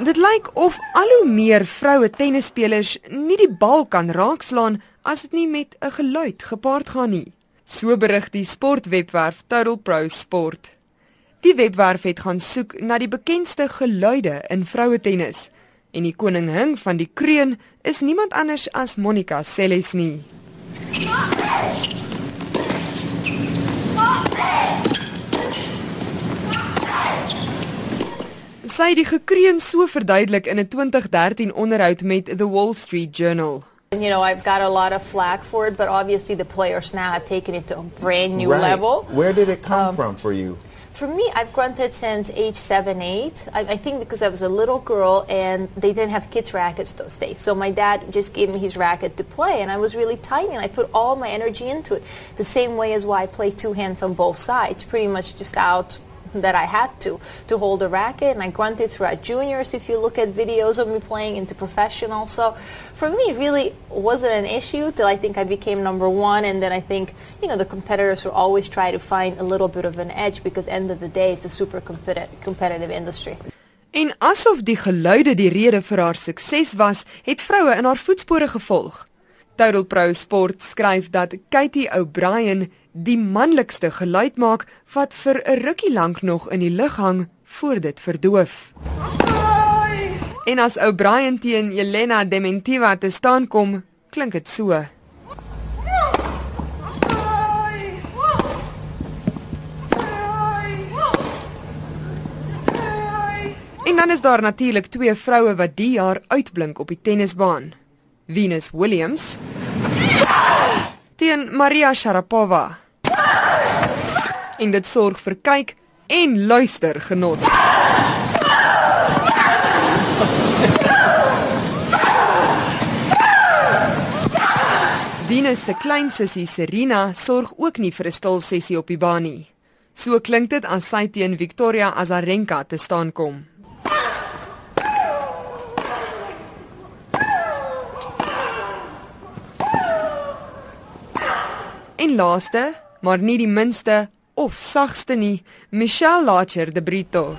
Dit lyk of al hoe meer vroue tennisspelers nie die bal kan raakslaan as dit nie met 'n geluid gepaard gaan nie. So berig die sportwebwerf Total Pro Sport. Die webwerf het gaan soek na die bekendste geluide in vroue tennis en die koningin van die kreun is niemand anders as Monica Seles nie. Sy die gekreun so verduidelik in 'n 2013 onderhoud met The Wall Street Journal. You know, I've got a lot of flack for it, but obviously the players now have taken it to a brand new right. level. Where did it come um, from for you? For me, I've grunted since age seven, eight. I, I, think because I was a little girl and they didn't have kids' rackets those days. So my dad just gave me his racket to play, and I was really tiny, and I put all my energy into it. The same way as why I play two hands on both sides, pretty much just out that I had to to hold a racket and I grunted throughout juniors if you look at videos of me playing into professional so for me really wasn't an issue till I think I became number one and then I think you know the competitors will always try to find a little bit of an edge because end of the day it's a super competitive industry En asof die geluide die rede vir haar sukses was, het vroue in haar voetspore gevolg. Total Pro Sport skryf dat Katie O'Brien die manlikste geluid maak wat vir 'n rukkie lank nog in die lug hang voor dit verdoof. En as O'Brien teen Elena Dementiva te staan kom, klink dit so. En dan is daar natuurlik twee vroue wat die jaar uitblink op die tennisbaan. Venus Williams teen Maria Sharapova. En dit sorg vir kyk en luister genot. Venus se klein sussie Serena sorg ook nie vir 'n stil sessie op die baan nie. So klink dit as sy teen Victoria Azarenka te staan kom. En laaste, maar nie die minste of sagste nie, Michelle Lacher de Brito.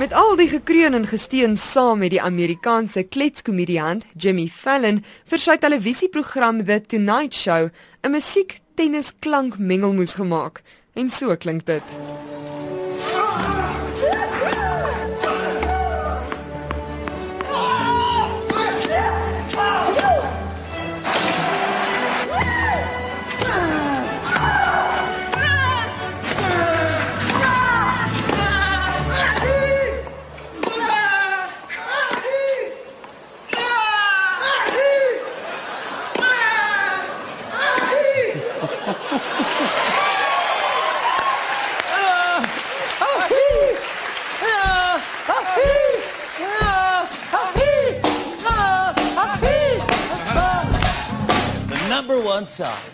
Met al die gekreun en gesteun saam met die Amerikaanse kletskomediant Jimmy Fallon vir sy televisieprogram The Tonight Show 'n musiek tennis klank mengelmoes gemaak en so klink dit. answer.